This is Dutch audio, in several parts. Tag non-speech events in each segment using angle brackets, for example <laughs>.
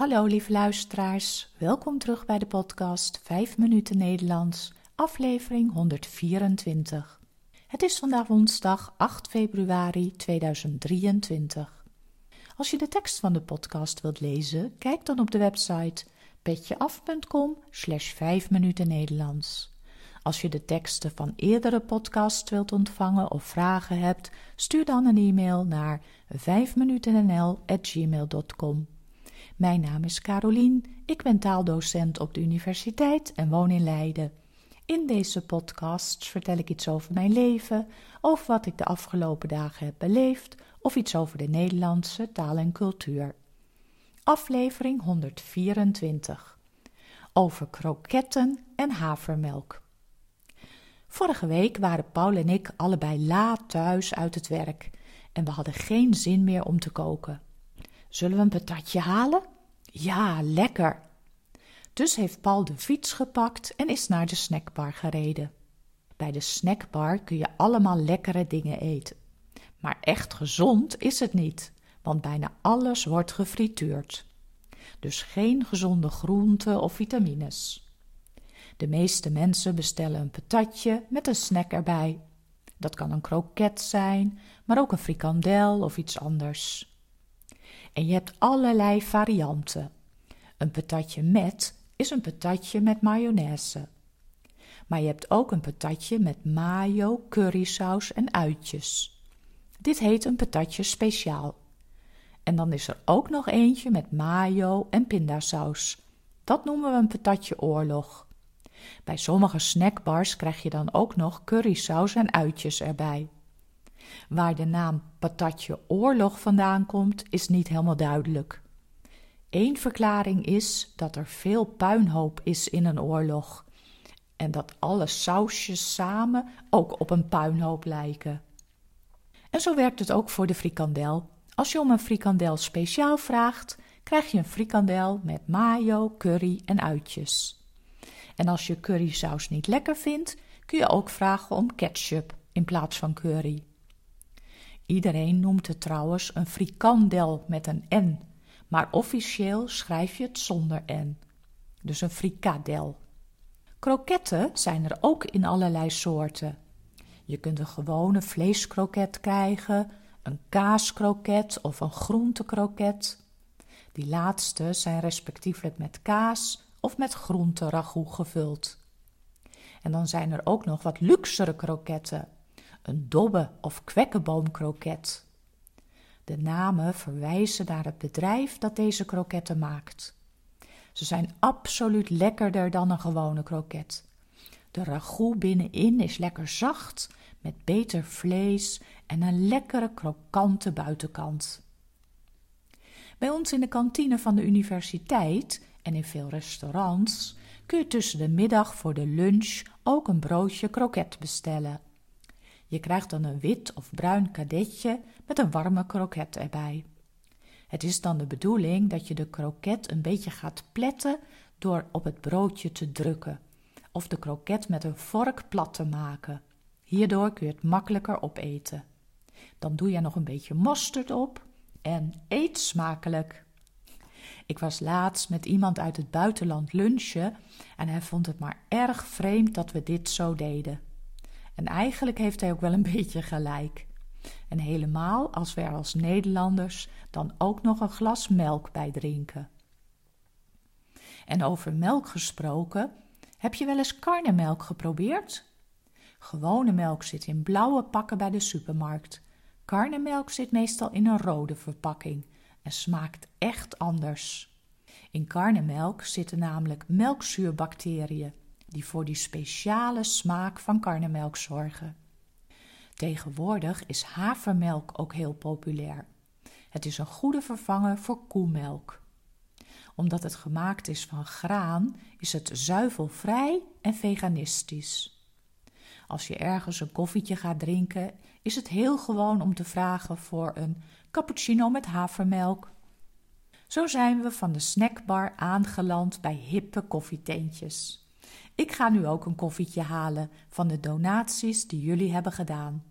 Hallo lieve luisteraars, welkom terug bij de podcast 5 minuten Nederlands, aflevering 124. Het is vandaag woensdag 8 februari 2023. Als je de tekst van de podcast wilt lezen, kijk dan op de website petjeaf.com slash 5 minuten Nederlands. Als je de teksten van eerdere podcasts wilt ontvangen of vragen hebt, stuur dan een e-mail naar 5minutennl.gmail.com. Mijn naam is Carolien, ik ben taaldocent op de universiteit en woon in Leiden. In deze podcasts vertel ik iets over mijn leven, over wat ik de afgelopen dagen heb beleefd of iets over de Nederlandse taal en cultuur. Aflevering 124 over kroketten en havermelk. Vorige week waren Paul en ik allebei laat thuis uit het werk en we hadden geen zin meer om te koken. Zullen we een patatje halen? Ja, lekker. Dus heeft Paul de fiets gepakt en is naar de snackbar gereden. Bij de snackbar kun je allemaal lekkere dingen eten. Maar echt gezond is het niet, want bijna alles wordt gefrituurd. Dus geen gezonde groenten of vitamines. De meeste mensen bestellen een patatje met een snack erbij. Dat kan een kroket zijn, maar ook een frikandel of iets anders. En je hebt allerlei varianten. Een patatje met is een patatje met mayonaise. Maar je hebt ook een patatje met mayo, currysaus en uitjes. Dit heet een patatje speciaal. En dan is er ook nog eentje met mayo en pindasaus. Dat noemen we een patatje oorlog. Bij sommige snackbars krijg je dan ook nog currysaus en uitjes erbij. Waar de naam patatje oorlog vandaan komt, is niet helemaal duidelijk. Eén verklaring is dat er veel puinhoop is in een oorlog en dat alle sausjes samen ook op een puinhoop lijken. En zo werkt het ook voor de frikandel. Als je om een frikandel speciaal vraagt, krijg je een frikandel met mayo, curry en uitjes. En als je currysaus niet lekker vindt, kun je ook vragen om ketchup in plaats van curry. Iedereen noemt het trouwens een frikandel met een N, maar officieel schrijf je het zonder N. Dus een frikadel. Kroketten zijn er ook in allerlei soorten. Je kunt een gewone vleeskroket krijgen, een kaaskroket of een groentekroket. Die laatste zijn respectievelijk met kaas of met groente ragout gevuld. En dan zijn er ook nog wat luxere kroketten een dobbe of kwekkenboomkroket. De namen verwijzen naar het bedrijf dat deze kroketten maakt. Ze zijn absoluut lekkerder dan een gewone kroket. De ragout binnenin is lekker zacht, met beter vlees en een lekkere krokante buitenkant. Bij ons in de kantine van de universiteit en in veel restaurants kun je tussen de middag voor de lunch ook een broodje kroket bestellen. Je krijgt dan een wit of bruin kadetje met een warme kroket erbij. Het is dan de bedoeling dat je de kroket een beetje gaat pletten door op het broodje te drukken of de kroket met een vork plat te maken. Hierdoor kun je het makkelijker opeten. Dan doe je nog een beetje mosterd op en eet smakelijk. Ik was laatst met iemand uit het buitenland lunchen en hij vond het maar erg vreemd dat we dit zo deden. En eigenlijk heeft hij ook wel een <laughs> beetje gelijk. En helemaal als er als Nederlanders dan ook nog een glas melk bij drinken. En over melk gesproken, heb je wel eens karnemelk geprobeerd? Gewone melk zit in blauwe pakken bij de supermarkt. Karnemelk zit meestal in een rode verpakking en smaakt echt anders. In karnemelk zitten namelijk melkzuurbacteriën die voor die speciale smaak van karnemelk zorgen. Tegenwoordig is havermelk ook heel populair. Het is een goede vervanger voor koemelk. Omdat het gemaakt is van graan, is het zuivelvrij en veganistisch. Als je ergens een koffietje gaat drinken, is het heel gewoon om te vragen voor een cappuccino met havermelk. Zo zijn we van de snackbar aangeland bij hippe koffietentjes. Ik ga nu ook een koffietje halen van de donaties die jullie hebben gedaan.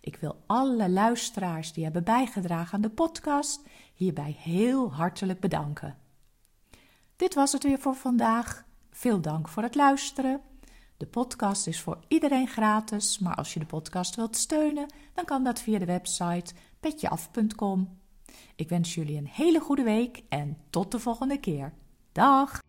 Ik wil alle luisteraars die hebben bijgedragen aan de podcast hierbij heel hartelijk bedanken. Dit was het weer voor vandaag. Veel dank voor het luisteren. De podcast is voor iedereen gratis, maar als je de podcast wilt steunen, dan kan dat via de website petjeaf.com. Ik wens jullie een hele goede week en tot de volgende keer. Dag!